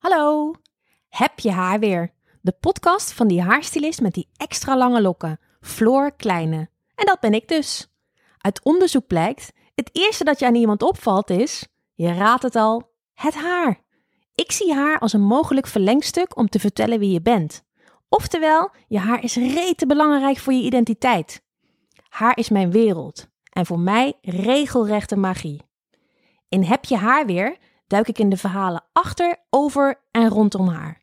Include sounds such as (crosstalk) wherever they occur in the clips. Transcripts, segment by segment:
Hallo, heb je haar weer? De podcast van die haarstylist met die extra lange lokken, Floor Kleine. En dat ben ik dus. Uit onderzoek blijkt, het eerste dat je aan iemand opvalt is, je raadt het al, het haar. Ik zie haar als een mogelijk verlengstuk om te vertellen wie je bent. Oftewel, je haar is rete belangrijk voor je identiteit. Haar is mijn wereld en voor mij regelrechte magie. In Heb je haar weer duik ik in de verhalen achter, over en rondom haar.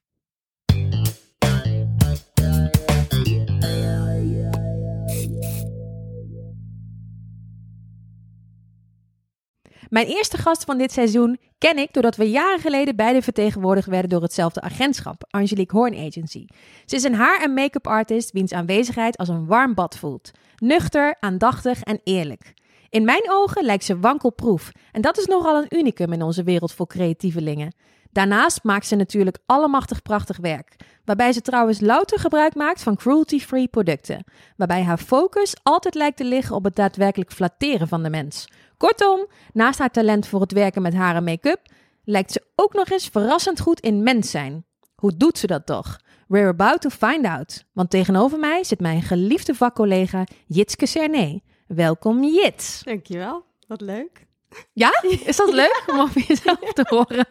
Mijn eerste gast van dit seizoen ken ik doordat we jaren geleden beide vertegenwoordigd werden door hetzelfde agentschap, Angelique Horn Agency. Ze is een haar- en make-up artist wiens aanwezigheid als een warm bad voelt. Nuchter, aandachtig en eerlijk. In mijn ogen lijkt ze wankelproef en dat is nogal een unicum in onze wereld vol creatievelingen. Daarnaast maakt ze natuurlijk allemachtig prachtig werk, waarbij ze trouwens louter gebruik maakt van cruelty-free producten, waarbij haar focus altijd lijkt te liggen op het daadwerkelijk flatteren van de mens. Kortom, naast haar talent voor het werken met haar en make-up, lijkt ze ook nog eens verrassend goed in mens zijn. Hoe doet ze dat toch? We're about to find out. Want tegenover mij zit mijn geliefde vakcollega Jitske Cernay. Welkom Jits. Dankjewel, wat leuk. Ja? Is dat leuk om (laughs) over jezelf te horen?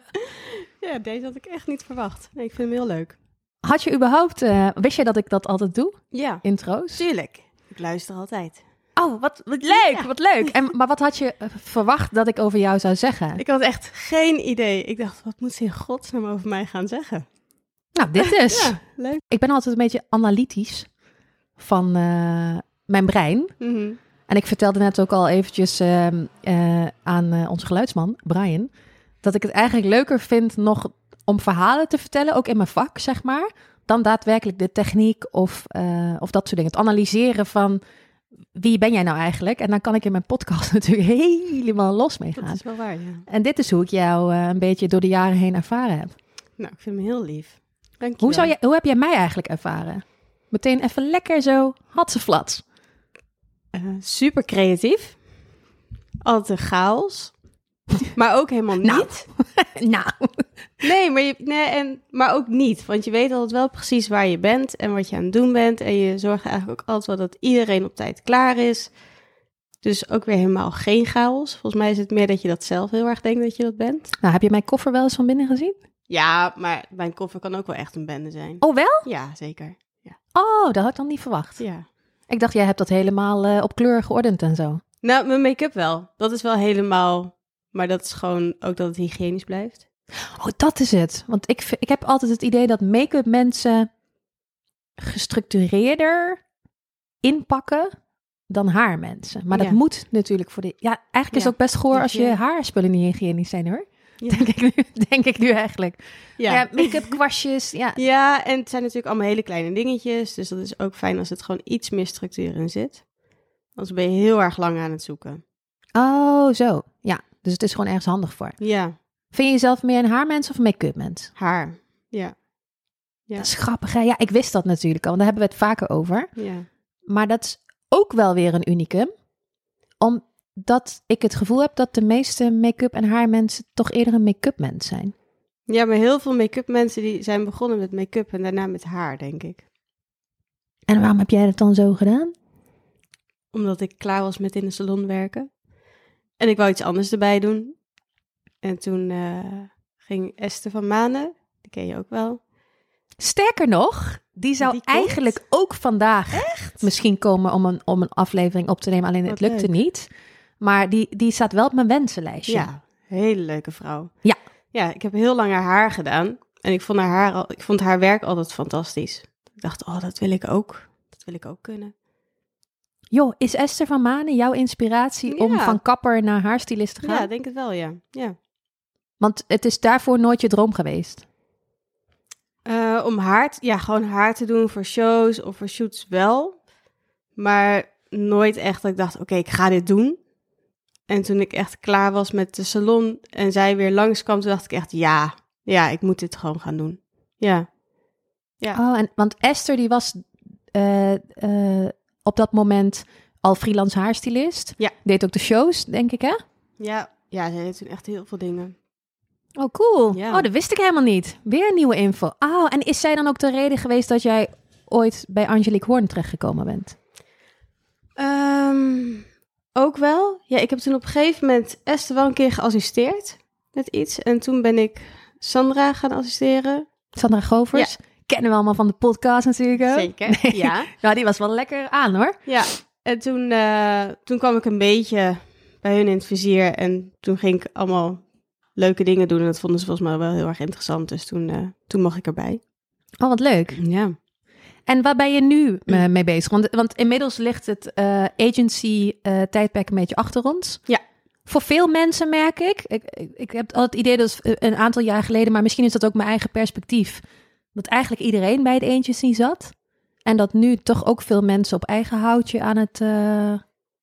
Ja, deze had ik echt niet verwacht. Nee, ik vind hem heel leuk. Had je überhaupt, uh, wist je dat ik dat altijd doe? Ja. Intro's? Tuurlijk. Ik luister altijd. Oh, wat, wat leuk, ja. wat leuk. En, maar wat had je uh, verwacht dat ik over jou zou zeggen? Ik had echt geen idee. Ik dacht, wat moet ze in godsnaam over mij gaan zeggen? Nou, dit is. (laughs) ja, leuk. Ik ben altijd een beetje analytisch van uh, mijn brein. Mm -hmm. En ik vertelde net ook al eventjes uh, uh, aan uh, onze geluidsman, Brian, dat ik het eigenlijk leuker vind nog om verhalen te vertellen, ook in mijn vak, zeg maar, dan daadwerkelijk de techniek of, of dat soort dingen. Het analyseren van wie ben jij nou eigenlijk? En dan kan ik in mijn podcast (laughs) natuurlijk helemaal los mee gaan. Dat is wel waar, ja. En dit is hoe ik jou een beetje door de jaren heen ervaren heb. Nou, ik vind hem heel lief. Dank je hoe, zou je, hoe heb jij mij eigenlijk ervaren? Meteen even lekker zo, hatseflats. Uh, super creatief. Altijd een chaos. (laughs) Maar ook helemaal niet. Nou. (laughs) nou. Nee, maar, je, nee en, maar ook niet. Want je weet altijd wel precies waar je bent en wat je aan het doen bent. En je zorgt eigenlijk ook altijd wel dat iedereen op tijd klaar is. Dus ook weer helemaal geen chaos. Volgens mij is het meer dat je dat zelf heel erg denkt dat je dat bent. Nou, heb je mijn koffer wel eens van binnen gezien? Ja, maar mijn koffer kan ook wel echt een bende zijn. Oh, wel? Ja, zeker. Ja. Oh, dat had ik dan niet verwacht. Ja. Ik dacht, jij hebt dat helemaal uh, op kleur geordend en zo. Nou, mijn make-up wel. Dat is wel helemaal... Maar dat is gewoon ook dat het hygiënisch blijft. Oh, dat is het. Want ik, ik heb altijd het idee dat make-up mensen gestructureerder inpakken dan haarmensen. Maar dat moet natuurlijk voor de... Ja, eigenlijk is het ook best goor als je je- haarspullen niet hygiënisch zijn, hoor. Ja. Denk, ik nu, (laughs) denk ik nu eigenlijk. Ja, Ja. make-up kwastjes, ja. Ja, en het zijn natuurlijk allemaal hele kleine dingetjes. Dus dat is ook fijn als het gewoon iets meer structuur in zit. Anders ben je heel erg lang aan het zoeken. Oh, zo. Ja, dus het is gewoon ergens handig voor. Ja, Vind je jezelf meer een haarmens of een make-up mens? haar. Ja, Ja. Dat is grappig, hè? Ja, ik wist dat natuurlijk al, want daar hebben we het vaker over. ja. Maar dat is ook wel weer een unicum. Omdat ik het gevoel heb dat de meeste make-up en haarmensen toch eerder een make-up mens zijn. Ja, maar heel veel make-up mensen die zijn begonnen met make-up en daarna met haar, denk ik. En waarom heb jij dat dan zo gedaan? Omdat ik klaar was met in de salon werken. En ik wou iets anders erbij doen. En toen eh, ging Esther van Manen, die ken je ook wel. Sterker nog, die zou Die eigenlijk ook vandaag misschien komen om een, om een aflevering op te nemen. Alleen het lukte leuk. niet. Maar die, die staat wel op mijn wensenlijstje. Ja, hele leuke vrouw. Ja. Ja, ik heb heel lang haar haar gedaan. En ik vond haar, haar al, ik vond haar werk altijd fantastisch. Ik dacht, oh, dat wil ik ook. Dat wil ik ook kunnen. Joh, is Esther van Manen jouw inspiratie om van kapper naar haarstylist te gaan? Ja, denk het wel, ja. ja. Want het is daarvoor nooit je droom geweest. Eh, om haar, ja, gewoon haar te doen voor shows of voor shoots wel. Maar nooit echt dat ik dacht, oké, ik ga dit doen. En toen ik echt klaar was met de salon en zij weer langskwam, toen dacht ik echt, ja, ja, ik moet dit gewoon gaan doen. Ja, Ja. Oh, en, want Esther die was eh, eh, op dat moment al freelance haarstylist. Ja. Deed ook de shows, denk ik, hè? ja, ja, zij deed toen echt heel veel dingen. Oh, cool. Ja. Oh, dat wist ik helemaal niet. Weer nieuwe info. Oh, en is zij dan ook de reden geweest dat jij ooit bij Angelique Hoorn terechtgekomen bent? Ehm, ook wel. Ja, ik heb toen op een gegeven moment Esther wel een keer geassisteerd met iets. En toen ben ik Sandra gaan assisteren. Sandra Govers. Kennen we allemaal van de podcast natuurlijk. ook. Zeker, (laughs) Nee. ja. Nou, die was wel lekker aan hoor. Ja, en toen, eh, toen kwam ik een beetje bij hun in het vizier. En toen ging ik allemaal leuke dingen doen. En dat vonden ze volgens mij wel heel erg interessant. Dus toen, eh, toen mocht ik erbij. Oh, wat leuk. Ja. En waar ben je nu eh, mee bezig? Want, want inmiddels ligt het eh, agency-tijdperk een beetje achter ons. Ja. Voor veel mensen merk ik, ik, ik, ik heb altijd het idee dat is een aantal jaar geleden, maar misschien is dat ook mijn eigen perspectief, dat eigenlijk iedereen bij het agency zat. En dat nu toch ook veel mensen op eigen houtje aan het, eh,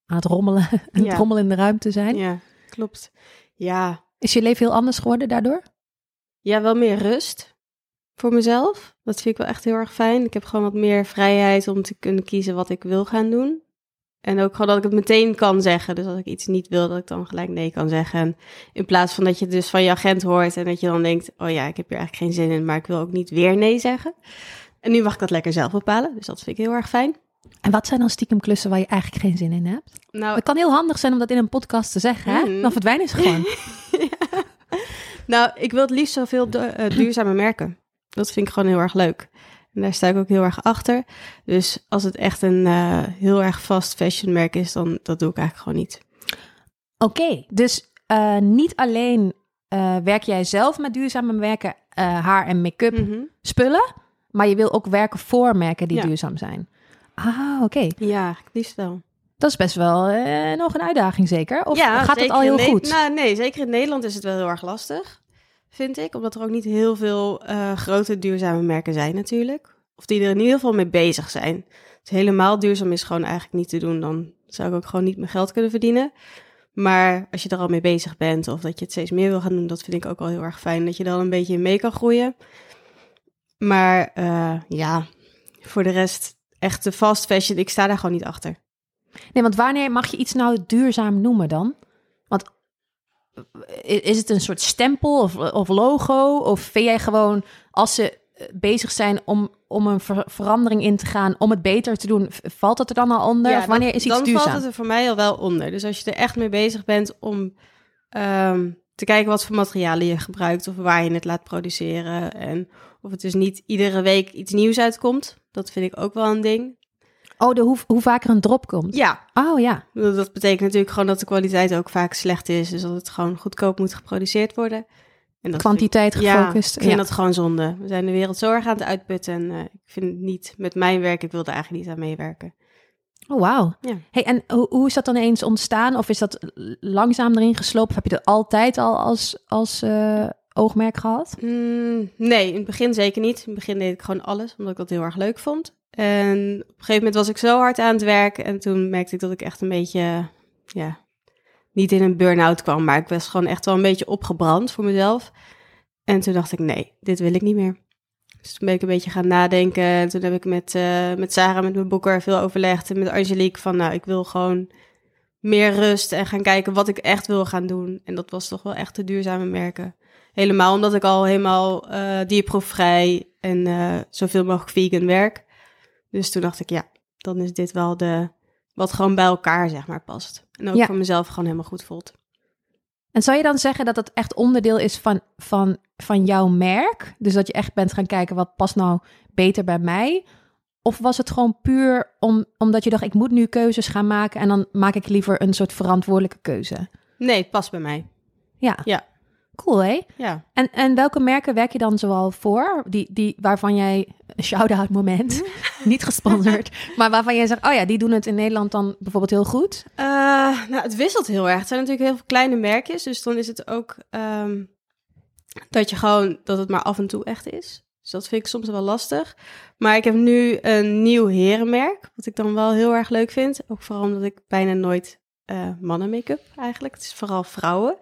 aan het rommelen, (laughs) aan het rommelen in de ruimte zijn. ja, klopt. Ja. Is je leven heel anders geworden daardoor? ja, wel meer rust voor mezelf. Dat vind ik wel echt heel erg fijn. Ik heb gewoon wat meer vrijheid om te kunnen kiezen wat ik wil gaan doen. En ook gewoon dat ik het meteen kan zeggen. Dus als ik iets niet wil, dat ik dan gelijk nee kan zeggen. En in plaats van dat je het dus van je agent hoort en dat je dan denkt... oh ja, ik heb hier eigenlijk geen zin in, maar ik wil ook niet weer nee zeggen. En nu mag ik dat lekker zelf bepalen. Dus dat vind ik heel erg fijn. En wat zijn dan stiekem klussen waar je eigenlijk geen zin in hebt? Nou, Het kan heel handig zijn om dat in een podcast te zeggen, hè? Mm. Dan verdwijnen ze gewoon. (laughs) nou ik wil het liefst zoveel du- eh, duurzame merken. Dat vind ik gewoon heel erg leuk. En daar sta ik ook heel erg achter. Dus als het echt een eh, heel erg fast fashion merk is, dan dat doe ik eigenlijk gewoon niet. Oké, dus eh, niet alleen eh, werk jij zelf met duurzame merken, eh, haar en make-up Mhm. spullen, maar je wil ook werken voor merken die Ja. duurzaam zijn. Ah, oké. Ja, het liefst wel. Dat is best wel nog een uitdaging zeker? Of ja, gaat het al heel goed? Nou, nee, zeker in Nederland is het wel heel erg lastig, vind ik. Omdat er ook niet heel veel eh, grote duurzame merken zijn natuurlijk. Of die er in ieder geval mee bezig zijn. Dus helemaal duurzaam is gewoon eigenlijk niet te doen. Dan zou ik ook gewoon niet mijn geld kunnen verdienen. Maar als je er al mee bezig bent of dat je het steeds meer wil gaan doen, dat vind ik ook wel heel erg fijn. Dat je al een beetje in mee kan groeien. Maar eh, ja, voor de rest, echt de fast fashion, ik sta daar gewoon niet achter. Nee, want wanneer mag je iets nou duurzaam noemen dan? Is het een soort stempel of, of logo? Of vind jij gewoon, als ze eh, bezig zijn om, om een ver- verandering in te gaan, om het beter te doen, valt dat er dan al onder? Ja, of wanneer dan- is iets dan duurzaam? valt het er voor mij al wel onder. Dus als je er echt mee bezig bent om ehm, te kijken wat voor materialen je gebruikt of waar je het laat produceren en of het dus niet iedere week iets nieuws uitkomt, dat vind ik ook wel een ding. Oh, de hoe, hoe vaker een drop komt. Ja, Oh ja. dat betekent natuurlijk gewoon dat de kwaliteit ook vaak slecht is, dus dat het gewoon goedkoop moet geproduceerd worden. En dat Kwantiteit Ja, gefocust. ik vind Ja. dat gewoon zonde. We zijn de wereld zo erg aan het uitputten en eh, ik vind het niet met mijn werk, ik wil er eigenlijk niet aan meewerken. Oh, wauw. Ja. Hey, en hoe, hoe is dat dan eens ontstaan? Of is dat langzaam erin geslopen? Of heb je dat altijd al als, als eh, oogmerk gehad? Mm, nee, in het begin zeker niet. In het begin deed ik gewoon alles, omdat ik dat heel erg leuk vond. En op een gegeven moment was ik zo hard aan het werk en toen merkte ik dat ik echt een beetje, ja, niet in een burn-out kwam, maar ik was gewoon echt wel een beetje opgebrand voor mezelf. En toen dacht ik, nee, dit wil ik niet meer. Dus toen ben ik een beetje gaan nadenken. En toen heb ik met, eh, met Sarah, met mijn boeker, veel overlegd. En met Angelique van, nou, ik wil gewoon meer rust en gaan kijken wat ik echt wil gaan doen. En dat was toch wel echt de duurzame merken. Helemaal omdat ik al helemaal eh dierproefvrij en eh, zoveel mogelijk vegan werk. Dus toen dacht ik, ja, dan is dit wel de wat gewoon bij elkaar, zeg maar, past. En ook Ja. voor mezelf gewoon helemaal goed voelt. En zou je dan zeggen dat het echt onderdeel is van, van, van jouw merk? Dus dat je echt bent gaan kijken wat past nou beter bij mij? Of was het gewoon puur om, omdat je dacht, ik moet nu keuzes gaan maken en dan maak ik liever een soort verantwoordelijke keuze? Nee, het past bij mij. Ja. Ja. Cool, hè? Ja. En, en welke merken werk je dan zoal voor? Die, die, waarvan jij, een shout-out moment, (laughs) niet gesponsord, (laughs) maar waarvan jij zegt, oh ja, die doen het in Nederland dan bijvoorbeeld heel goed. Eh, nou, het wisselt heel erg. Het zijn natuurlijk heel veel kleine merkjes. Dus dan is het ook ehm, dat je gewoon dat het maar af en toe echt is. Dus dat vind ik soms wel lastig. Maar ik heb nu een nieuw herenmerk. Wat ik dan wel heel erg leuk vind. Ook vooral omdat ik bijna nooit eh mannen make-up eigenlijk. Het is vooral vrouwen.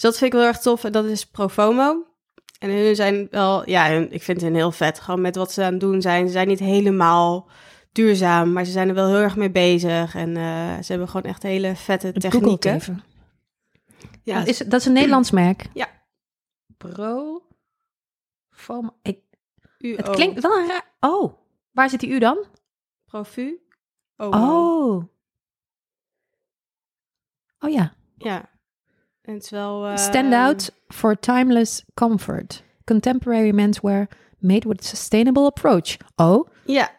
Dus dat vind ik wel erg tof. En dat is Profomo. En hun zijn wel, ja, hun- ik vind hen heel vet. Gewoon met wat ze aan het doen zijn. Ze zijn niet helemaal duurzaam, maar ze zijn er wel heel erg mee bezig. En eh, ze hebben gewoon echt hele vette het technieken. even. Ja, Is, dat is een Nederlands merk? Ja. Pro. Foam. Ik, U het klinkt wel een raar. Oh, waar zit die U dan? Profu. Oh. Oh ja. Ja. En het is wel... eh, Stand out for timeless comfort. Contemporary menswear made with a sustainable approach. Oh, Ja,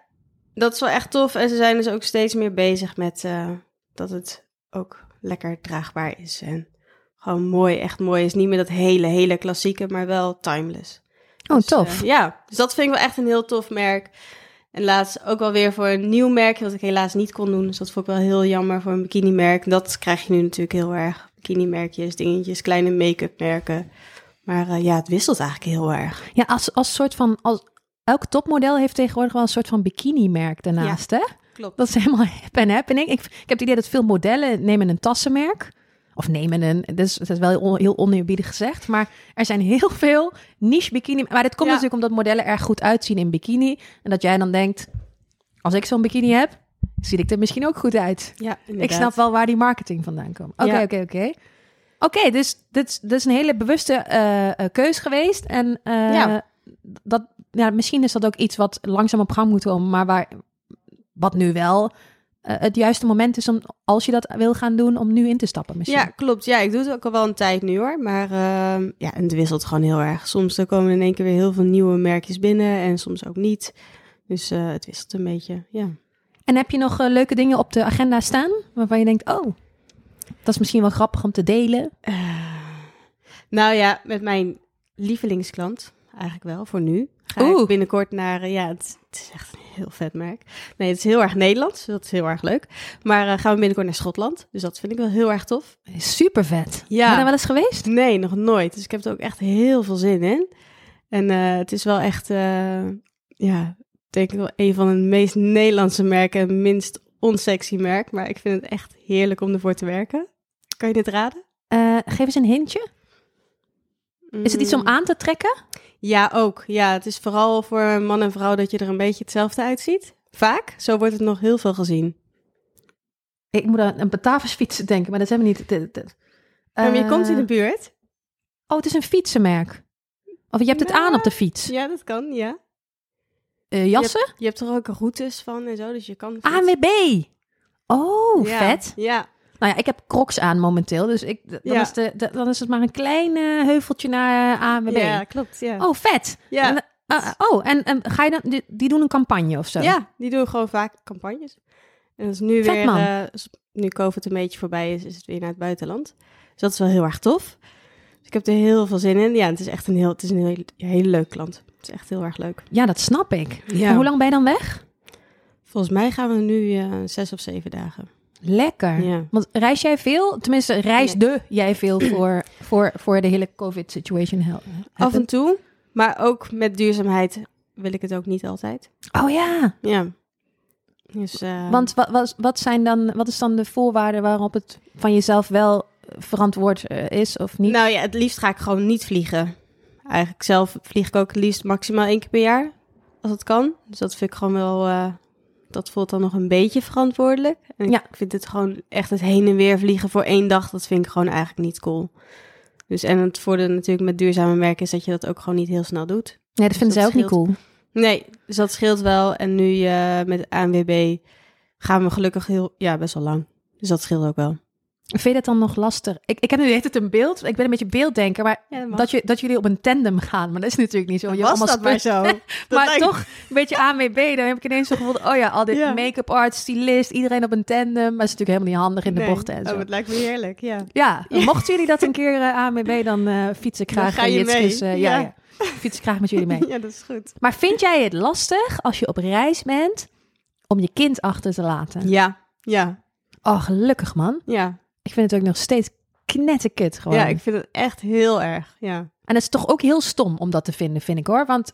dat is wel echt tof. En ze zijn dus ook steeds meer bezig met eh, dat het ook lekker draagbaar is. En gewoon mooi, echt mooi is. Niet meer dat hele, hele klassieke, maar wel timeless. oh Dus, tof. eh, ja, dus dat vind ik wel echt een heel tof merk. En laatst ook wel weer voor een nieuw merk, wat ik helaas niet kon doen. Dus dat vond ik wel heel jammer voor een bikini-merk. Dat krijg je nu natuurlijk heel erg. Bikini-merkjes, dingetjes, kleine make-up merken. Maar eh, ja, het wisselt eigenlijk heel erg. Ja, als, als soort van. Als, elk topmodel heeft tegenwoordig wel een soort van bikini-merk daarnaast, hè? Klopt. Dat is helemaal (laughs) hip en happening. Ik, ik heb het idee dat veel modellen nemen een tassenmerk. Of nemen een, dus dat is wel heel, heel oneerbiedig gezegd. Maar er zijn heel veel niche bikini. Maar dit komt Ja. natuurlijk omdat modellen er goed uitzien in bikini. En dat jij dan denkt, als ik zo'n bikini heb, zie ik er misschien ook goed uit. Ja, Ik inderdaad. snap wel waar die marketing vandaan komt. Oké, Ja. oké, oké. Oké, dus dit is, dit is een hele bewuste eh, keus geweest. En eh, Ja. dat, ja, misschien is dat ook iets wat langzaam op gang moet komen, maar waar, wat nu wel het juiste moment is om, als je dat wil gaan doen, om nu in te stappen misschien. Ja, klopt. Ja, ik doe het ook al wel een tijd nu hoor. Maar ehm, ja, en het wisselt gewoon heel erg. Soms dan komen er in één keer weer heel veel nieuwe merkjes binnen en soms ook niet. Dus het wisselt een beetje, ja. En heb je nog eh, leuke dingen op de agenda staan, waarvan je denkt, oh, dat is misschien wel grappig om te delen? Nou ja, met mijn lievelingsklant, eigenlijk wel, voor nu. Ga Oeh. ik binnenkort naar, eh, ja, het, het is echt een heel vet merk. Nee, het is heel erg Nederlands, dat is heel erg leuk. Maar eh, gaan we binnenkort naar Schotland, dus dat vind ik wel heel erg tof. Super vet. Ja. Ben je daar wel eens geweest? Nee, nog nooit. Dus ik heb er ook echt heel veel zin in. En eh, het is wel echt, eh, ja, denk ik wel een van de meest Nederlandse merken en minst onsexy merk. Maar ik vind het echt heerlijk om ervoor te werken. Kan je dit raden? Eh, geef eens een hintje. Is het iets om Mm, aan te trekken? Ja, ook. Ja, het is vooral voor man en vrouw dat je er een beetje hetzelfde uitziet. Vaak. Zo wordt het nog heel veel gezien. Ik moet aan een Batavus denken, maar dat zijn we niet. de- de- maar je Eh, komt in de buurt. Oh, het is een fietsenmerk. Of je hebt het Nou, aan op de fiets. Ja, dat kan, ja. Eh, jassen? Je hebt er ook routes van en zo, dus je kan... ANWB. Oh, Ja, vet. Ja, Nou ja, ik heb crocs aan momenteel. Dus ik, dan, Ja. is de, de- dan is het maar een klein eh, heuveltje naar eh, ANWB. ja klopt. Ja. Oh, vet. Ja. En, oh, en, en ga je dan, die, die doen een campagne of zo? Ja, die doen gewoon vaak campagnes. En is nu Vet, weer, man. nu COVID een beetje voorbij is, is het weer naar het buitenland. Dus dat is wel heel erg tof. Dus ik heb er heel veel zin in. Ja, het is echt een heel, het is een heel, hele leuk klant. Het is echt heel erg leuk. Ja, dat snap ik. Ja. Hoe lang ben je dan weg? Volgens mij gaan we nu eh, zes of zeven dagen. Lekker. Ja. Want reis jij veel? Tenminste, reisde jij veel voor, voor, voor de hele COVID-situation? Af en toe, maar ook met duurzaamheid wil ik het ook niet altijd. Oh ja. Ja. Dus, eh, Want wat, wat, wat, zijn dan, wat is dan de voorwaarden waarop het van jezelf wel verantwoord eh, is of niet? Nou ja, het liefst ga ik gewoon niet vliegen. Eigenlijk zelf vlieg ik ook het liefst maximaal één keer per jaar. Als het kan. Dus dat vind ik gewoon wel... eh, dat voelt dan nog een beetje verantwoordelijk. En Ja. ik vind het gewoon echt het heen en weer vliegen voor één dag... dat vind ik gewoon eigenlijk niet cool. Dus en het voordeel natuurlijk met duurzame merken... is dat je dat ook gewoon niet heel snel doet. nee, dat vinden dat zij ook niet cool. Nee, dus dat scheelt wel. En nu eh, met ANWB gaan we gelukkig heel... Ja, best wel lang. Dus dat scheelt ook wel. Vind je dat dan nog lastig? Ik, ik heb nu heet het een beeld. Ik ben een beetje beelddenker, maar Ja, dat dat, je, dat jullie op een tandem gaan. Maar dat is natuurlijk niet zo. Je was allemaal dat maar zo. (laughs) Maar lijkt- toch een beetje ANWB. Dan heb ik ineens zo gevoeld, oh ja, al dit Ja. make-up art, stylist, iedereen op een tandem. Maar dat is natuurlijk helemaal niet handig in de bochten en zo. Oh, het lijkt me heerlijk, ja. Ja, mochten jullie dat een (laughs) keer uh, ANWB, dan eh fiets ik Dan graag. ga je eh, mee. eh, ja. Ja. ja. Fiets ik graag met jullie mee. (laughs) Ja, dat is goed. Maar vind jij het lastig als je op reis bent om je kind achter te laten? Ja, ja, Oh, gelukkig man. ja. Ik vind het ook nog steeds knetterkut gewoon. Ja, ik vind het echt heel erg, ja. En het is toch ook heel stom om dat te vinden, vind ik hoor. Want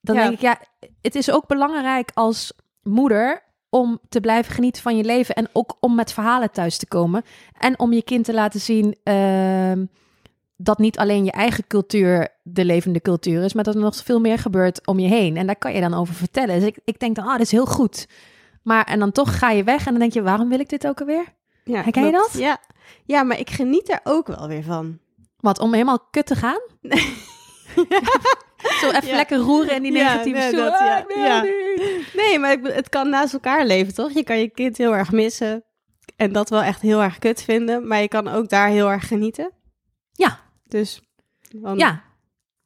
dan Ja. denk ik, ja, het is ook belangrijk als moeder om te blijven genieten van je leven. En ook om met verhalen thuis te komen. En om je kind te laten zien ehm, dat niet alleen je eigen cultuur de levende cultuur is, maar dat er nog veel meer gebeurt om je heen. En daar kan je dan over vertellen. Dus ik, ik denk dan, ah, dat is heel goed. Maar en dan toch ga je weg en dan denk je, waarom wil ik dit ook alweer? Ja Herken je dat? Ja. ja, maar ik geniet er ook wel weer van. Wat, om helemaal kut te gaan? (laughs) (laughs) Zo even Ja. lekker roeren in die Ja, negatieve nee, dat, Ah, ja. wil Ja. niet. Nee, maar ik be- het kan naast elkaar leven, toch? Je kan je kind heel erg missen en dat wel echt heel erg kut vinden, maar je kan ook daar heel erg genieten. Ja. Dus dan- Ja.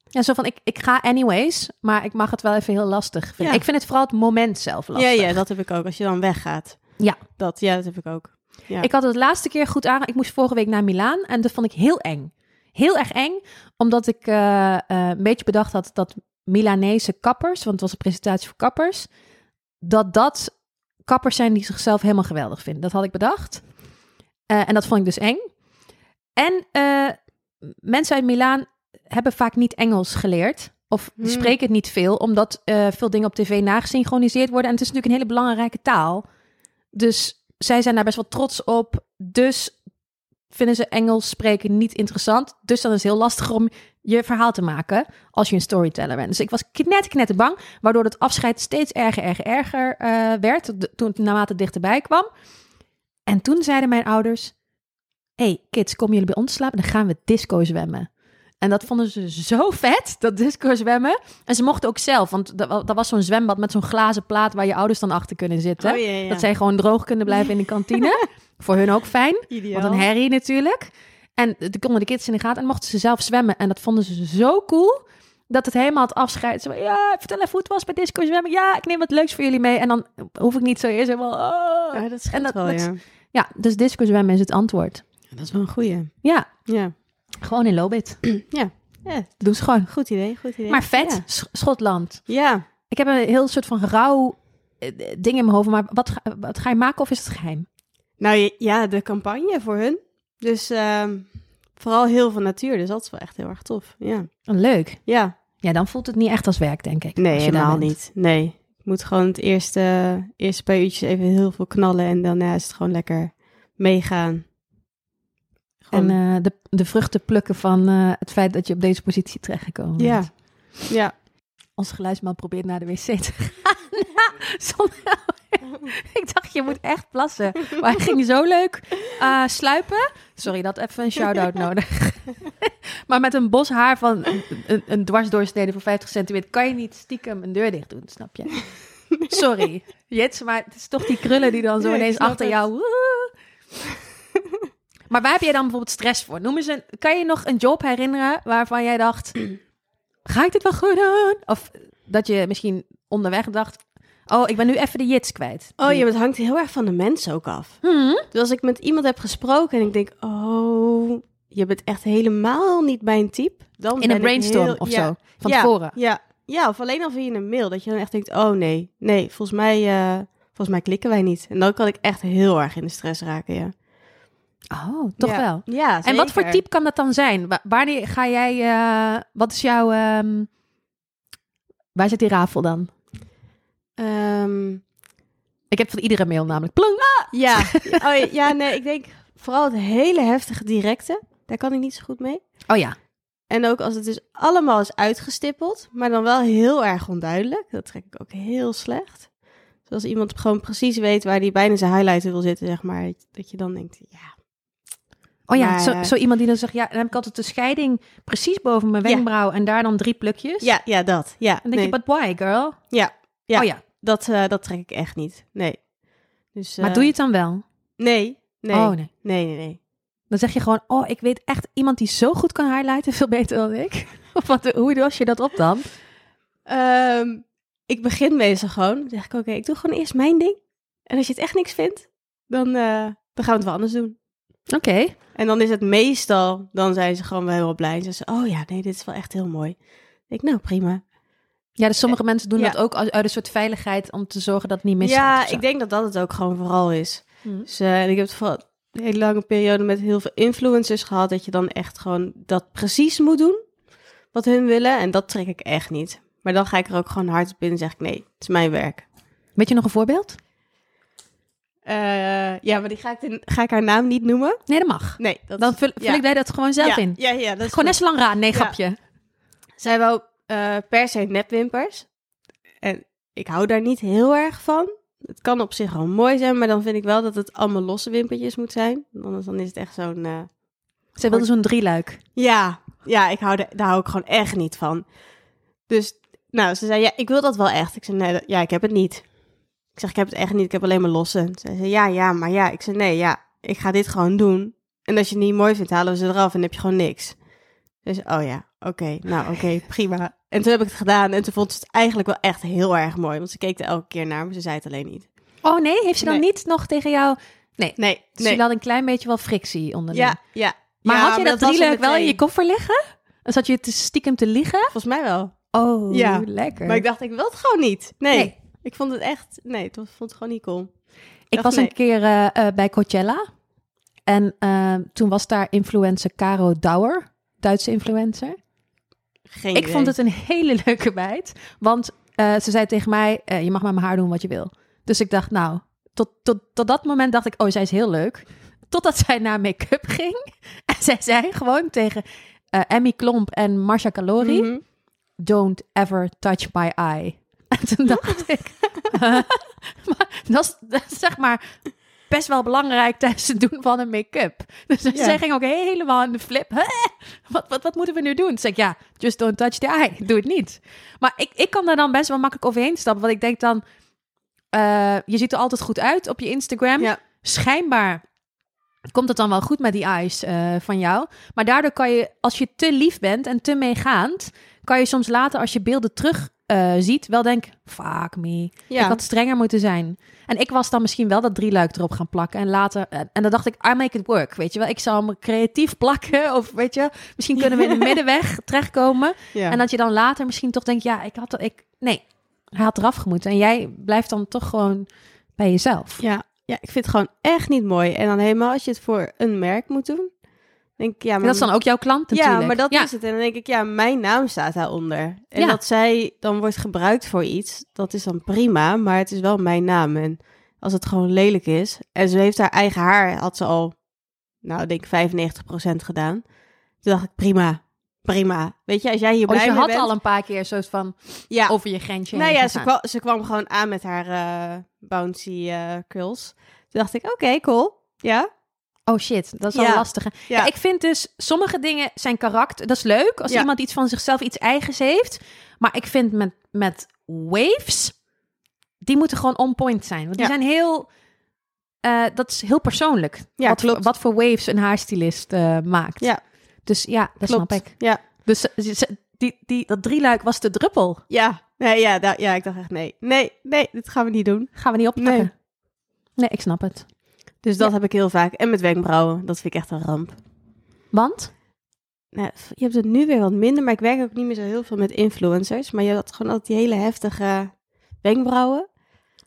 Ja, zo van, ik, ik ga anyways, maar ik mag het wel even heel lastig vinden. Ja. Ik vind het vooral het moment zelf ja, lastig. ja, dat heb ik ook. Als je dan weggaat. Ja. Dat, ja, dat heb ik ook. Ja. Ik had het de laatste keer goed aan. Ik moest vorige week naar Milaan en dat vond ik heel eng. Heel erg eng, omdat ik eh, eh, een beetje bedacht had dat Milanese kappers, want het was een presentatie voor kappers, dat dat kappers zijn die zichzelf helemaal geweldig vinden. Dat had ik bedacht. Eh, en dat vond ik dus eng. En mensen uit Milaan hebben vaak niet Engels geleerd. Of Hmm. spreken het niet veel, omdat veel dingen op tv nagesynchroniseerd worden. En het is natuurlijk een hele belangrijke taal. Dus zij zijn daar best wel trots op. Dus vinden ze Engels spreken niet interessant. Dus dan is het heel lastig om je verhaal te maken als je een storyteller bent. Dus ik was knet, knet bang, waardoor het afscheid steeds erger, erger, erger eh, werd. Toen het naarmate het dichterbij kwam. En toen zeiden mijn ouders: hey, kids, komen jullie bij ons slapen? Dan gaan we disco zwemmen. En dat vonden ze zo vet, dat disco zwemmen. En ze mochten ook zelf, want dat wa- dat was zo'n zwembad met zo'n glazen plaat waar je ouders dan achter kunnen zitten. Oh. Dat zij gewoon droog kunnen blijven in de kantine. (laughs) Voor hun ook fijn. Ideaal. Wat een herrie natuurlijk. En de konden de kids in de gaten en mochten ze zelf zwemmen. En dat vonden ze zo cool. Dat het helemaal het afscheid. Zo, ja, vertel even hoe het was bij disco zwemmen. Ja, ik neem wat leuks voor jullie mee. En dan hoef ik niet zo eerst helemaal... Oh. Ja, dat En dat- wel, dat- ja. Ja, dus disco zwemmen is het antwoord. Dat is wel een goeie. Ja, Ja. Gewoon in Lobit. (clears throat) Ja. ja. Doe ze gewoon. Goed idee, goed idee. Maar vet, Ja. Sch- Schotland. ja. Ik heb een heel soort van rauw eh, ding in mijn hoofd. Maar wat ga, wat ga je maken of is het geheim? Nou ja, de campagne voor hun. Dus ehm, vooral heel veel natuur. Dus dat is wel echt heel erg tof. Ja. Leuk. Ja. Ja, dan voelt het niet echt als werk, denk ik. Nee, helemaal niet. Nee. Ik moet gewoon het eerste, eerste paar uurtjes even heel veel knallen. En daarna is het gewoon lekker meegaan. Gewoon, En eh, de, de vruchten plukken van eh, het feit dat je op deze positie terechtgekomen ja. bent. Ja. Onze geluidsman probeert naar de wc te gaan. (laughs) Zonder- (laughs) ik dacht, je moet echt plassen. Maar hij ging zo leuk eh, sluipen. Sorry, dat even een shout-out (laughs) nodig. maar met een bos haar van een, een, dwarsdoorsnede van 50 centimeter... kan je niet stiekem een deur dicht doen, snap je? Sorry, Jits, maar het is toch die krullen die dan zo Ja, ineens achter het. jou... woe. Maar waar heb jij dan bijvoorbeeld stress voor? Noem eens een, kan je nog een job herinneren waarvan jij dacht... (clears throat) ga ik dit wel goed doen? Of dat je misschien onderweg dacht... oh, ik ben nu even de Jits kwijt. Oh ja, het hangt heel erg van de mens ook af. Hmm? Dus als ik met iemand heb gesproken en ik denk, oh, je bent echt helemaal niet mijn type. Dan In een brainstorm heel- of ja, zo, van ja, tevoren. Ja, ja, of alleen al via een mail. Dat je dan echt denkt, oh nee, nee, volgens mij, eh, volgens mij klikken wij niet. En dan kan ik echt heel erg in de stress raken, ja. Oh, toch Ja. wel. Ja, En wat voor type kan dat dan zijn? Wa- wanneer ga jij... eh, wat is jouw... ehm, waar zit die rafel dan? Ehm, Ik heb van iedere mail namelijk... Plong! Ah! ja. (laughs) Oh, ja, nee, ik denk vooral het hele heftige directe. Daar kan ik niet zo goed mee. Oh ja. En ook als het dus allemaal is uitgestippeld, maar dan wel heel erg onduidelijk. Dat trek ik ook heel slecht. Dus als iemand gewoon precies weet waar hij bijna zijn highlighter wil zitten, zeg maar, dat je dan denkt, ja. Oh ja, Maar, zo, eh, zo iemand die dan zegt... Ja, dan heb ik altijd de scheiding precies boven mijn Ja. wenkbrauw... en daar dan drie plukjes. Ja, ja, dat. Ja, Dan denk nee, je, but why, girl? Ja, ja. Oh ja. dat, eh, dat trek ik echt niet. Nee. Dus, Maar eh, doe je het dan wel? Nee, nee, Oh nee. nee, nee, nee. Dan zeg je gewoon... Oh, ik weet echt iemand die zo goed kan highlighten... (laughs) veel beter dan ik. (laughs) Of wat, hoe los je dat op dan? Ehm, ik begin meestal gewoon. Dan zeg ik, oké, ik doe gewoon eerst mijn ding. En als je het echt niks vindt, dan, dan gaan we het wel anders doen. Oké. En dan is het meestal, dan zijn ze gewoon wel heel blij. Ze zeggen, oh ja, nee, dit is wel echt heel mooi. Ik, nou prima. Ja, dus sommige mensen doen ja. dat ook uit uit een soort veiligheid... om te zorgen dat het niet misgaat. ja, ik denk dat dat het ook gewoon vooral is. Hm. Dus eh, en ik heb het vooral een hele lange periode met heel veel influencers gehad. Dat je dan echt gewoon dat precies moet doen. Wat hun willen. En dat trek ik echt niet. Maar dan ga ik er ook gewoon hard op in en zeg ik, nee, het is mijn werk. Weet je nog een voorbeeld? Eh, ja, maar die ga ik, de- ga ik haar naam niet noemen. Nee, dat mag. Nee, dat Dan vul, vul ja. ik wij dat gewoon zelf ja, in. Ja, ja, dat is Gewoon net zo lang raden. Nee, grapje. Zij wou eh, per se nepwimpers. En ik hou daar niet heel erg van. Het kan op zich wel mooi zijn, maar dan vind ik wel dat het allemaal losse wimpertjes moet zijn. Anders dan is het echt zo'n... eh, Ze wilde zo'n drieluik. Ja, ja ik hou de, daar hou ik gewoon echt niet van. Dus, nou, ze zei, ja, ik wil dat wel echt. Ik zei, nee, dat- ja, ik heb het niet. Ik zeg, ik heb het echt niet, ik heb alleen maar losse. Ze zei, ja, ja, maar ja. Ik zei, nee, ja, ik ga dit gewoon doen. En als je het niet mooi vindt, halen we ze eraf en dan heb je gewoon niks. Dus, oh ja, oké, nou oké, (laughs) prima. En toen heb ik het gedaan en toen vond ze het eigenlijk wel echt heel erg mooi. Want ze keek er elke keer naar, maar ze zei het alleen niet. Oh nee, heeft ze dan Nee. niet nog tegen jou... Nee, Nee, dus nee. had een klein beetje wel frictie onderling. Ja, ja. Maar Ja, had je dat drieluik wel in je koffer liggen? Dan zat je te stiekem te liegen? Volgens mij wel. Oh, Ja, lekker. Maar ik dacht, ik wil het gewoon niet. Nee. Nee. Ik vond het echt, nee, ik vond het gewoon niet cool. Ik dacht, was nee. een keer eh, eh, bij Coachella. En eh, toen was daar influencer Caro Douwer, Duitse influencer. Geen Ik idee. vond het een hele (laughs) leuke meid. Want ze zei tegen mij, je mag met mijn haar doen wat je wil. Dus ik dacht, nou, tot, tot, tot dat moment dacht ik, oh, zij is heel leuk. Totdat zij naar make-up (laughs) ging. En zij zei gewoon tegen Emmy Klomp en Marcia Calori... Mhm. don't ever touch my eye. (laughs) En toen dacht ik, (laughs) maar dat is, dat is zeg maar best wel belangrijk tijdens het doen van een make-up. Dus Ja. zij ging ook helemaal in de flip. Hè? Wat, wat, wat moeten we nu doen? Toen zei ik, ja, just don't touch the eye. Doe het niet. Maar ik, ik kan daar dan best wel makkelijk overheen stappen. Want ik denk dan, eh, je ziet er altijd goed uit op je Instagram. Ja. Schijnbaar komt het dan wel goed met die eyes eh, van jou. Maar daardoor kan je, als je te lief bent en te meegaand, kan je soms later als je beelden terug eh, ziet, wel denken, fuck me. Ja. Ik had strenger moeten zijn. En ik was dan misschien wel dat drieluik erop gaan plakken. En later, eh, en dan dacht ik, I make it work. Weet je wel, ik zal hem creatief (laughs) plakken. Of weet je, misschien kunnen we in de (laughs) middenweg terechtkomen. ja. En dat je dan later misschien toch denkt, ja, ik had, ik, nee, hij had eraf gemoeten. En jij blijft dan toch gewoon bij jezelf. ja. ja, ik vind het gewoon echt niet mooi. En dan helemaal als je het voor een merk moet doen. Denk ik, ja, maar En dat is dan ook jouw klant natuurlijk. Ja, maar dat ja. is het. En dan denk ik, ja, mijn naam staat daaronder. En Ja. dat zij dan wordt gebruikt voor iets, dat is dan prima, maar het is wel mijn naam. En als het gewoon lelijk is, en ze heeft haar eigen haar, had ze al, nou, ik denk 95% gedaan. Toen dacht ik, prima, prima. Weet je, als jij hier Oh, dus blij je mee had bent... al een paar keer soort van ja, over je grensje nou ja, ze kwam, ze kwam gewoon aan met haar eh, bouncy eh, curls. Toen dacht ik, oké, cool. Ja, Oh shit, dat is Ja. wel lastig. Ja. Ja, ik vind dus, sommige dingen zijn karakter. Dat is leuk, als Ja. iemand iets van zichzelf, iets eigens heeft. Maar ik vind met, met waves, die moeten gewoon on point zijn. Want die zijn heel, eh, dat is heel persoonlijk. Ja, wat, wat voor waves een haarstylist eh, maakt. Ja. Dus ja, dat klopt. snap ik. Ja, Dus ze- die, die, dat drieluik was de druppel. ja, nee, ja, ja, ik dacht echt, nee, nee, nee, dit gaan we niet doen. Gaan we niet oppakken. Nee. Nee. ik snap het. Dus dat Ja. heb ik heel vaak. En met wenkbrauwen, dat vind ik echt een ramp. Want? Nou, je hebt het nu weer wat minder, maar ik werk ook niet meer zo heel veel met influencers. Maar je had gewoon altijd die hele heftige wenkbrauwen.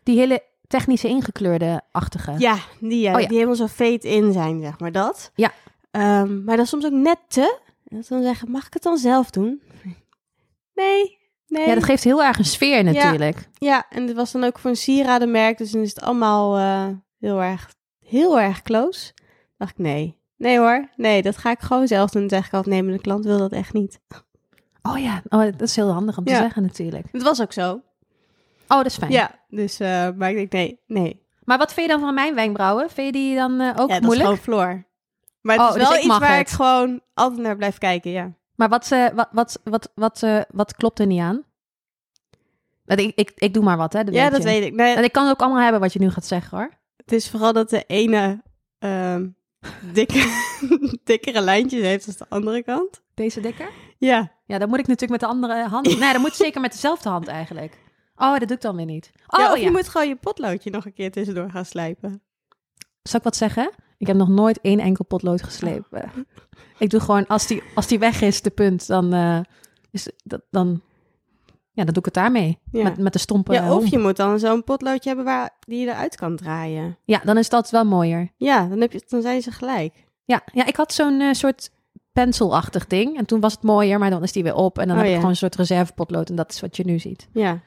Die hele technische ingekleurde-achtige. Ja, die, ja, Oh ja. die helemaal zo fade in zijn, zeg maar dat. Ja. Ehm, maar dat is soms ook net te. En dat ze dan zeggen, mag ik het dan zelf doen? Nee, nee. Ja, dat geeft heel erg een sfeer natuurlijk. Ja, en dit was dan ook voor een sieradenmerk, dus dan is het allemaal eh, heel erg, heel erg close. dacht ik, nee. Nee hoor, nee, dat ga ik gewoon zelf doen. Dan zeg ik altijd, nee, maar de klant wil dat echt niet. Oh ja, oh, dat is heel handig om te Ja. zeggen natuurlijk. Het was ook zo. Oh, dat is fijn. Ja, dus, eh, maar ik denk, nee, nee. Maar wat vind je dan van mijn wenkbrauwen? Vind je die dan eh, ook ja, dat moeilijk? is gewoon floor. Maar het Oh, is dus wel iets waar het. ik gewoon altijd naar blijf kijken, ja. Maar wat, eh, wat, wat, wat, wat, wat klopt er niet aan? Want Ik, ik, ik doe maar wat, hè? Dat ja, weet dat je. weet ik. Nee, En ik kan het ook allemaal hebben wat je nu gaat zeggen, hoor. Het is vooral dat de ene ehm, (laughs) dikke, (laughs) dikkere lijntjes heeft als de andere kant. Deze dikker? Ja, Ja, dan moet ik natuurlijk met de andere hand. Nee, dan moet zeker met dezelfde hand eigenlijk. Oh, dat doe ik dan weer niet. Oh, ja of je moet gewoon je potloodje nog een keer tussendoor gaan slijpen. Zal ik wat zeggen? Ik heb nog nooit één enkel potlood geslepen. Ik doe gewoon, als die, als die weg is, de punt, dan, eh, is dat, dan, ja, dan doe ik het daarmee. Ja. Met, met de stompen. Ja, of je moet dan zo'n potloodje hebben waar die je eruit kan draaien. Ja, dan is dat wel mooier. Ja, dan, heb je, dan zijn ze gelijk. Ja, ja ik had zo'n eh, soort penselachtig ding. En toen was het mooier, maar dan is die weer op. En dan Oh, heb ik ja. gewoon een soort reservepotlood. En dat is wat je nu ziet. Ja,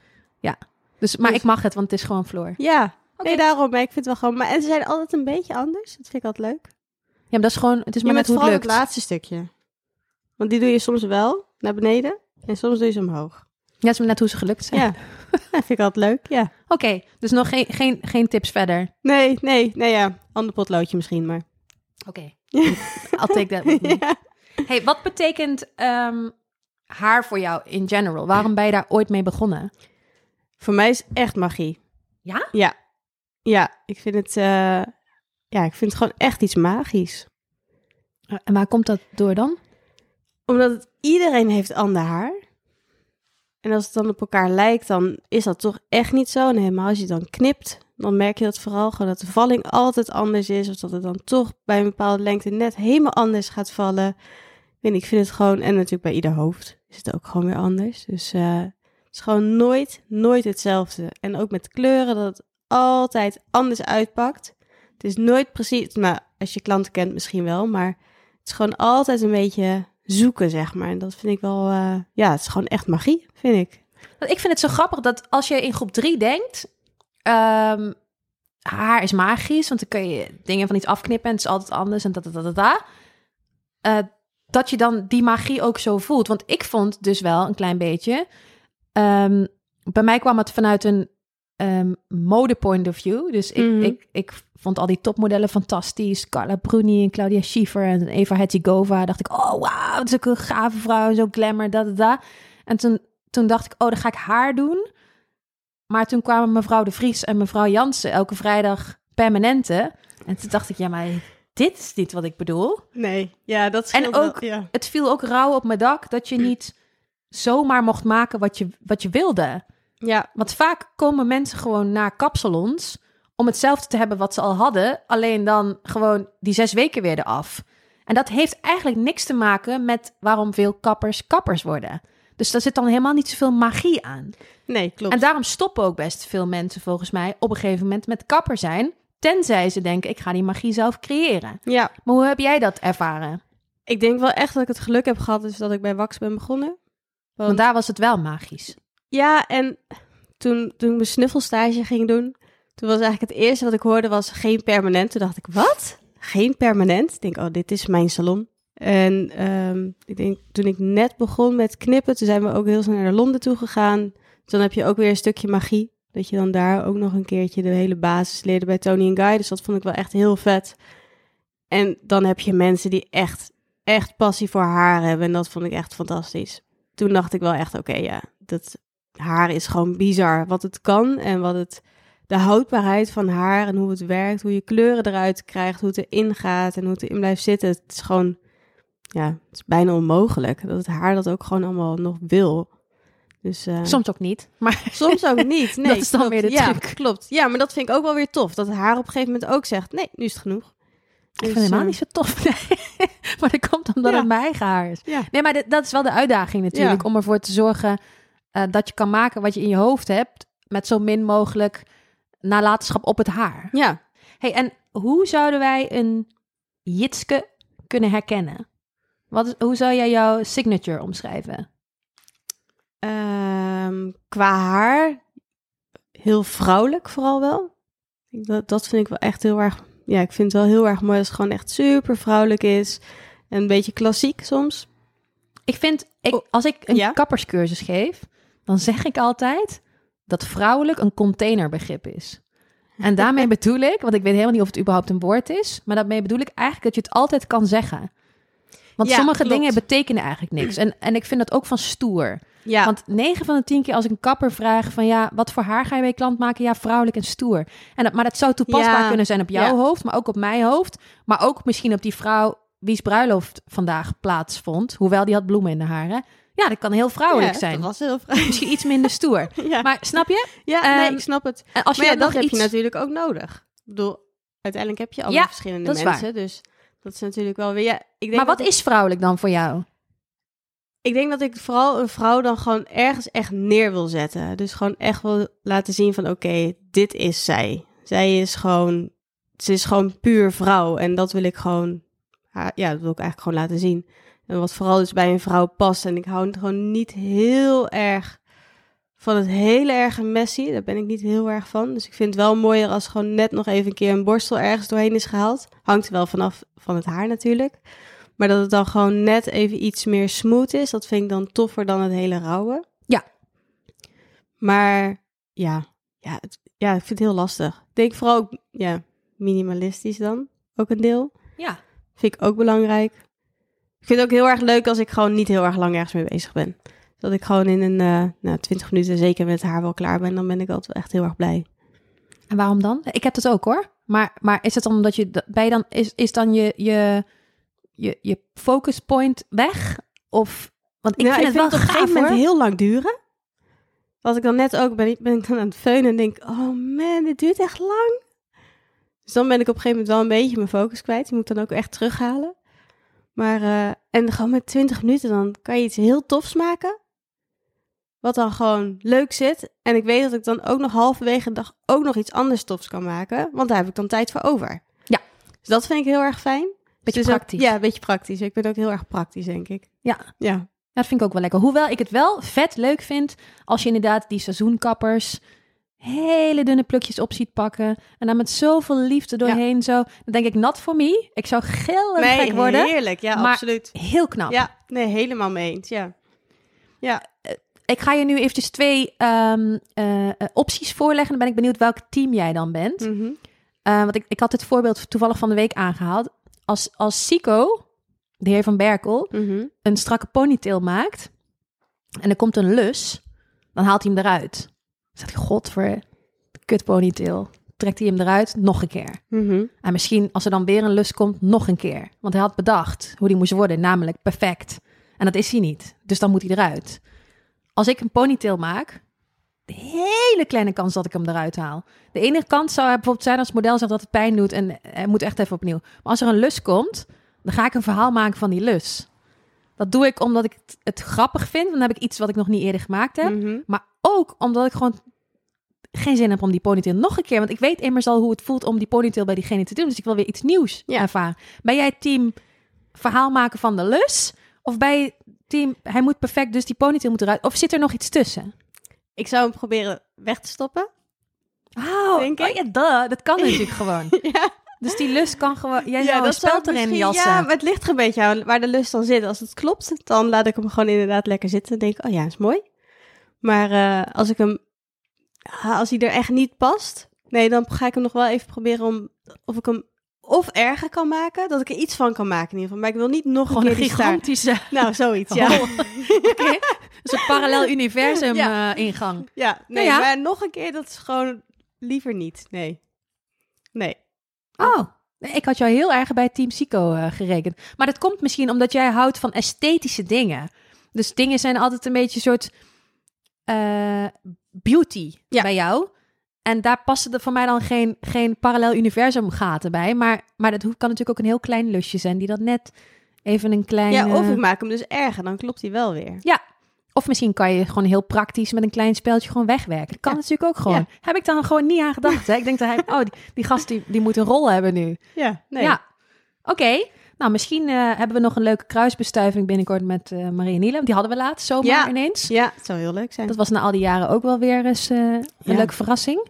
Dus, maar Dus- ik mag het, want het is gewoon Floor. ja. Nee, daarom. Maar ik vind het wel gewoon... Maar, en ze zijn altijd een beetje anders. Dat vind ik altijd leuk. Ja, maar dat is gewoon, het is maar met hoe het lukt. het laatste stukje. Want die doe je soms wel naar beneden. En soms doe je ze omhoog. Is maar net hoe ze gelukt zijn. Ja, (laughs) dat vind ik altijd leuk. Ja. Oké, dus nog geen, geen, geen tips verder. Nee, nee, nee ja. Ander potloodje misschien, maar... Oké. (laughs) I'll take that with me. (laughs) Ja. Hey, wat betekent ehm, haar voor jou in general? Waarom ben je daar ooit mee begonnen? Voor mij is echt magie. Ja? Ja. Ja, ik vind het, eh, ja, ik vind het gewoon echt iets magisch. En waar komt dat door dan? Omdat het, iedereen heeft ander haar. En als het dan op elkaar lijkt, dan is dat toch echt niet zo. En helemaal als je dan knipt, dan merk je dat vooral gewoon dat de valling altijd anders is. Of dat het dan toch bij een bepaalde lengte net helemaal anders gaat vallen. Niet, ik vind het gewoon, en natuurlijk bij ieder hoofd is het ook gewoon weer anders. Dus eh, het is gewoon nooit, nooit hetzelfde. En ook met kleuren, dat het altijd anders uitpakt. Het is nooit precies, maar als je klanten kent misschien wel, maar het is gewoon altijd een beetje zoeken, zeg maar. En dat vind ik wel, eh, ja, het is gewoon echt magie, vind ik. Ik vind het zo grappig dat als je in groep 3 denkt, ehm, haar is magisch, want dan kun je dingen van iets afknippen en het is altijd anders en dat, dat, dat, dat, dat. Eh, dat je dan die magie ook zo voelt. Want ik vond dus wel een klein beetje, ehm, bij mij kwam het vanuit een ehm, mode point of view. Dus ik, Mhm. ik, ik vond al die topmodellen fantastisch. Carla Bruni en Claudia Schiffer en Eva Hettigova. Dacht ik, oh wauw, dat is ook een gave vrouw, zo glamour, dat, dat, dat. En toen, toen dacht ik, oh, dan ga ik haar doen. Maar toen kwamen mevrouw de Vries en mevrouw Jansen elke vrijdag permanente. En toen dacht ik, ja, maar dit is niet wat ik bedoel. Nee, ja, dat wel, ook- ja. Het viel ook rauw op mijn dak dat je niet zomaar mocht maken wat je, wat je wilde. Ja, Want vaak komen mensen gewoon naar kapsalons om hetzelfde te hebben wat ze al hadden, alleen dan gewoon die zes weken weer eraf. En dat heeft eigenlijk niks te maken met waarom veel kappers kappers worden. Dus daar zit dan helemaal niet zoveel magie aan. nee, klopt. En daarom stoppen ook best veel mensen volgens mij op een gegeven moment met kapper zijn, tenzij ze denken ik ga die magie zelf creëren. ja, Maar hoe heb jij dat ervaren? ik denk wel echt dat ik het geluk heb gehad dus dat ik bij Wax ben begonnen. Want daar was het wel magisch. Ja, en toen, toen ik mijn snuffelstage ging doen, toen was eigenlijk het eerste wat ik hoorde was geen permanent. Toen dacht ik, wat? Geen permanent? Ik denk, oh, dit is mijn salon. En ehm, ik denk, toen ik net begon met knippen, toen zijn we ook heel snel naar Londen toe gegaan. Dus dan heb je ook weer een stukje magie. Dat je dan daar ook nog een keertje de hele basis leerde bij Tony en Guy. Dus dat vond ik wel echt heel vet. En dan heb je mensen die echt, echt passie voor haar hebben. En dat vond ik echt fantastisch. Toen dacht ik wel echt, oké, ja, dat haar is gewoon bizar. Wat het kan en wat het, de houdbaarheid van haar en hoe het werkt. Hoe je kleuren eruit krijgt, hoe het erin gaat en hoe het erin blijft zitten. Het is gewoon, ja, het is bijna onmogelijk. Dat het haar dat ook gewoon allemaal nog wil. Dus, eh, Soms ook niet. Maar (laughs) Soms ook niet. (laughs) Nee, Dat is dan klopt. weer de ja, truc. Klopt. Ja, maar dat vind ik ook wel weer tof. Dat haar op een gegeven moment ook zegt: nee, nu is het genoeg. ik vind het helemaal niet zo tof. (laughs) Nee. maar dat komt omdat Ja. het mijn eigen haar is. Ja. Nee, maar dit- dat is wel de uitdaging natuurlijk. Om ervoor te zorgen eh, dat je kan maken wat je in je hoofd hebt. Met zo min mogelijk nalatenschap op het haar. Ja. Hey, en hoe zouden wij een Jitske kunnen herkennen? Wat is, hoe zou jij jouw signature omschrijven? Ehm, qua haar, heel vrouwelijk vooral wel. Dat, dat vind ik wel echt heel erg. Ja, ik vind het wel heel erg mooi als het gewoon echt super vrouwelijk is. En een beetje klassiek soms. Ik vind, ik, Oh, als ik een ja? kapperscursus geef, dan zeg ik altijd dat vrouwelijk een containerbegrip is. En daarmee (laughs) bedoel ik, want ik weet helemaal niet of het überhaupt een woord is, maar daarmee bedoel ik eigenlijk dat je het altijd kan zeggen. Want Ja, sommige klopt. dingen betekenen eigenlijk niks. En, en ik vind dat ook van stoer. Ja, Want 9 van de 10 keer als ik een kapper vraag van ja, wat voor haar ga je bij je klant maken? Ja, vrouwelijk en stoer. En dat, maar dat zou toepasbaar Ja, kunnen zijn op jouw hoofd, maar ook op mijn hoofd. Maar ook misschien op die vrouw wie's bruiloft vandaag plaatsvond. Hoewel die had bloemen in de haren. Ja, dat kan heel vrouwelijk ja, zijn. Dat was heel vrouwelijk. (laughs) Misschien iets minder stoer. (laughs) Ja, Maar snap je? ja nee, ehm, ik snap het. En als je Maar ja, dan dat heb iets... je natuurlijk ook nodig. Ik bedoel, uiteindelijk heb je allemaal Ja, verschillende dat is mensen. Dus dat is natuurlijk wel weer... Ja, ik denk Maar wat is vrouwelijk dan voor jou? Ik denk dat ik vooral een vrouw dan gewoon ergens echt neer wil zetten. Dus gewoon echt wil laten zien van oké, dit is zij. Zij is gewoon, ze is gewoon puur vrouw. En dat wil ik gewoon, ja, dat wil ik eigenlijk gewoon laten zien. En wat vooral dus bij een vrouw past. En ik hou gewoon niet heel erg van het hele erge messy. Daar ben ik niet heel erg van. Dus ik vind het wel mooier als gewoon net nog even een keer een borstel ergens doorheen is gehaald. Hangt er wel vanaf van het haar natuurlijk. Maar dat het dan gewoon net even iets meer smooth is, dat vind ik dan toffer dan het hele rauwe. Ja. Maar ja, ja, het- ja ik vind het heel lastig. Ik denk vooral ook, ja, minimalistisch dan, ook een deel. Ja. Vind ik ook belangrijk. Ik vind het ook heel erg leuk als ik gewoon niet heel erg lang ergens mee bezig ben. Dat ik gewoon in een eh nou, 20 minuten zeker met haar wel klaar ben. Dan ben ik altijd echt heel erg blij. En waarom dan? Ik heb dat ook hoor. Maar, maar is het dan omdat je bij dan is, is dan je, je, je, je focus point weg? Of want ik Nou, vind het wel op een gegeven moment hoor. heel lang duren. Wat ik dan net ook ben, ik- ben ik dan aan het feunen en denk, oh man, dit duurt echt lang. Dus dan ben ik op een gegeven moment wel een beetje mijn focus kwijt. Die moet ik dan ook echt terughalen. Maar, eh, en gewoon met 20 minuten, dan kan je iets heel tofs maken. Wat dan gewoon leuk zit. En ik weet dat ik dan ook nog halverwege de dag ook nog iets anders tofs kan maken. Want daar heb ik dan tijd voor over. Ja. Dus dat vind ik heel erg fijn. Beetje Dus ook- praktisch. ja, een beetje praktisch. Ik ben ook heel erg praktisch, denk ik. Ja. Ja. Ja, dat vind ik ook wel lekker. Hoewel ik het wel vet leuk vind als je inderdaad die seizoenkappers hele dunne plukjes op ziet pakken en dan met zoveel liefde doorheen zo. Dan denk ik, not for me. Ik zou gillend gek worden. heerlijk. Ja, Maar- absoluut. Heel knap. Ja, nee, helemaal mee eens. Ja. Ja. Ik ga je nu eventjes twee ehm, eh, eh, opties voorleggen. Dan ben ik benieuwd welk team jij dan bent. Mhm. Eh, want ik, ik had het voorbeeld toevallig van de week aangehaald. Als, als Sico, de heer van Berkel, Mhm. een strakke ponytail maakt en er komt een lus, dan haalt hij hem eruit. Zegt hij, god voor kut ponytail. Trekt hij hem eruit, nog een keer. Mhm. En misschien als er dan weer een lus komt, nog een keer. Want hij had bedacht hoe die moest worden, namelijk perfect. En dat is hij niet. Dus dan moet hij eruit. Als ik een ponytail maak, de hele kleine kans dat ik hem eruit haal. De enige kans zou bijvoorbeeld zijn als het model zegt dat het pijn doet en hij moet echt even opnieuw. Maar als er een lus komt, dan ga ik een verhaal maken van die lus. Dat doe ik omdat ik het, grappig vind. Dan heb ik iets wat ik nog niet eerder gemaakt heb. Mhm. Maar ook omdat ik gewoon geen zin heb om die ponytail nog een keer. Want ik weet immers al hoe het voelt om die ponytail bij diegene te doen. Dus ik wil weer iets nieuws Ja. ervaren. Ben jij team verhaal maken van de lus? Of ben je team hij moet perfect, dus die ponytail moet eruit? Of zit er nog iets tussen? Ik zou hem proberen weg te stoppen. Oh, Denk oh ik. ja, duh, dat kan (laughs) natuurlijk gewoon. ja, Dus die lus kan gewoon... Jij een dat ik erin jassen. Ja, maar het ligt er een beetje aan waar de lust dan zit. Als het klopt, dan laat ik hem gewoon inderdaad lekker zitten. En denk ik, oh ja, is mooi. Maar eh, als ik hem... Als hij er echt niet past... Nee, dan ga ik hem nog wel even proberen om... Of ik hem of erger kan maken. Dat ik er iets van kan maken in ieder geval. Maar ik wil niet nog Gewoon een een keer gigantische... (laughs) Nou, zoiets, ja. Oh, Oké. Een soort parallel universum Ja. eh, ingang. Ja, nee, ja. maar nog een keer, dat is gewoon liever niet. Nee. Nee. Oh, ik had jou heel erg bij Team Psycho eh, gerekend. Maar dat komt misschien omdat jij houdt van esthetische dingen. Dus dingen zijn altijd een beetje een soort eh, beauty Ja. bij jou. En daar passen er voor mij dan geen, geen parallel universum gaten bij. Maar, maar dat kan natuurlijk ook een heel klein lusje zijn die dat net even een klein... Ja, of ik maak hem dus erger, dan klopt hij wel weer. of misschien kan je gewoon heel praktisch met een klein speeltje gewoon wegwerken. Dat kan Ja. natuurlijk ook gewoon. Heb ik dan gewoon niet aan gedacht. Hè? Ik denk dat hij, (laughs) oh, die, die gast die, die moet een rol hebben nu. Ja, nee. Ja, oké. Nou, misschien eh, hebben we nog een leuke kruisbestuiving binnenkort met eh Marie en Niele. Die hadden we laatst zomaar Ja. ineens. Ja, het zou heel leuk zijn. Dat was na al die jaren ook wel weer eens eh, een Ja. leuke verrassing.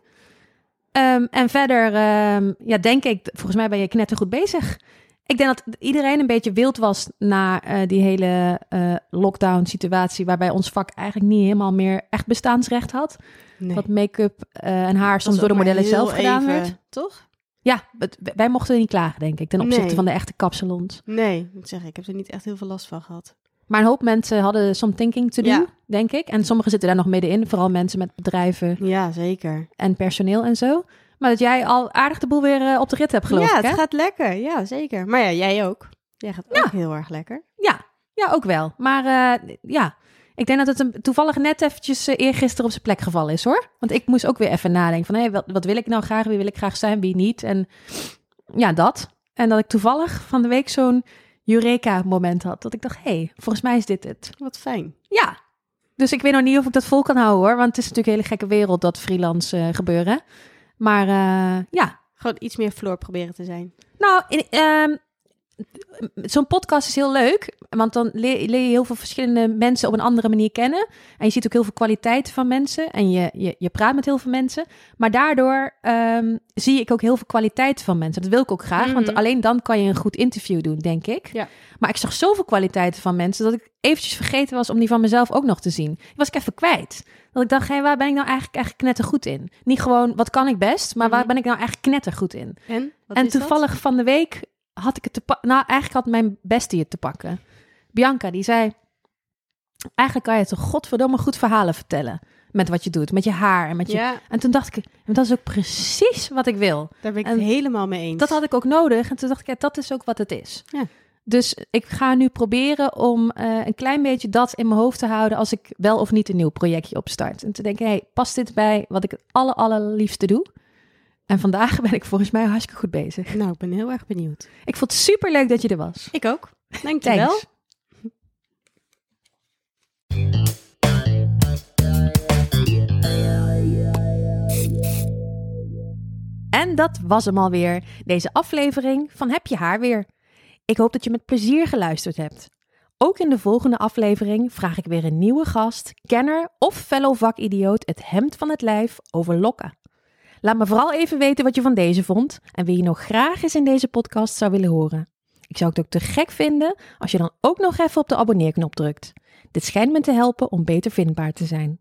Ehm, en verder, ehm, ja, denk ik, volgens mij ben je knettergoed bezig. Ik denk dat iedereen een beetje wild was na die hele lockdown-situatie, waarbij ons vak eigenlijk niet helemaal meer echt bestaansrecht had. Nee. Dat make-up en haar soms door de modellen zelf gedaan even, werd. Toch? Ja, het- wij mochten niet klagen, denk ik, ten opzichte Nee. van de echte kapsalons. Nee, ik moet zeggen, ik heb er niet echt heel veel last van gehad. Maar een hoop mensen hadden some thinking te doen, Ja. denk ik. En sommigen zitten daar nog middenin, vooral mensen met bedrijven Ja, zeker. en personeel en zo. Maar dat jij al aardig de boel weer eh, op de rit hebt, geloof ja, ik, hè? het gaat lekker. Ja, zeker. Maar ja, jij ook. Jij gaat ook heel erg lekker. Ja, ja, ook wel. Maar eh, ja, ik denk dat het een, toevallig net eventjes uh, eergisteren op zijn plek gevallen is, hoor. Want ik moest ook weer even nadenken van, hé, wat, wat wil ik nou graag? Wie wil ik graag zijn, wie niet? En ja, dat. En dat ik toevallig van de week zo'n Eureka-moment had. Dat ik dacht, hé, hey, volgens mij is dit het. Wat fijn. Ja. Dus ik weet nog niet of ik dat vol kan houden, hoor. Want het is natuurlijk een hele gekke wereld, dat freelance eh, gebeuren. Maar eh, ja, Gewoon iets meer Floor proberen te zijn. nou, in- ehm, zo'n podcast is heel leuk, want dan leer, leer je heel veel verschillende mensen op een andere manier kennen. En je ziet ook heel veel kwaliteiten van mensen en je, je, je praat met heel veel mensen. Maar daardoor ehm, zie ik ook heel veel kwaliteiten van mensen. Dat wil ik ook graag, want Mhm. alleen dan kan je een goed interview doen, denk ik. Ja. Maar ik zag zoveel kwaliteiten van mensen dat ik eventjes vergeten was om die van mezelf ook nog te zien. Die was ik even kwijt. Dat ik dacht, hé, waar ben ik nou eigenlijk, eigenlijk knettergoed in? Niet gewoon, wat kan ik best, maar waar Mhm. ben ik nou eigenlijk knettergoed in? En? En dat? toevallig van de week had ik het te pakken. Nou, eigenlijk had mijn bestie het te pakken. Bianca, die zei... Eigenlijk kan je toch godverdomme goed verhalen vertellen. Met wat je doet, met je haar en met je... Ja, En toen dacht ik, dat is ook precies wat ik wil. daar ben ik En het helemaal mee eens. Dat had ik ook nodig. En toen dacht ik, ja, dat is ook wat het is. Ja. Dus ik ga nu proberen om eh, een klein beetje dat in mijn hoofd te houden als ik wel of niet een nieuw projectje opstart. En te denken, hey, past dit bij wat ik het aller, allerliefste doe? En vandaag ben ik volgens mij hartstikke goed bezig. Nou, ik ben heel erg benieuwd. Ik vond het super leuk dat je er was. Ik ook. Dankjewel. Thanks. En dat was hem alweer, deze aflevering van Heb je haar weer. Ik hoop dat je met plezier geluisterd hebt. Ook in de volgende aflevering vraag ik weer een nieuwe gast, kenner of fellow vakidioot het hemd van het lijf over lokken. Laat me vooral even weten wat je van deze vond en wie je nog graag eens in deze podcast zou willen horen. Ik zou het ook te gek vinden als je dan ook nog even op de abonneerknop drukt. Dit schijnt me te helpen om beter vindbaar te zijn.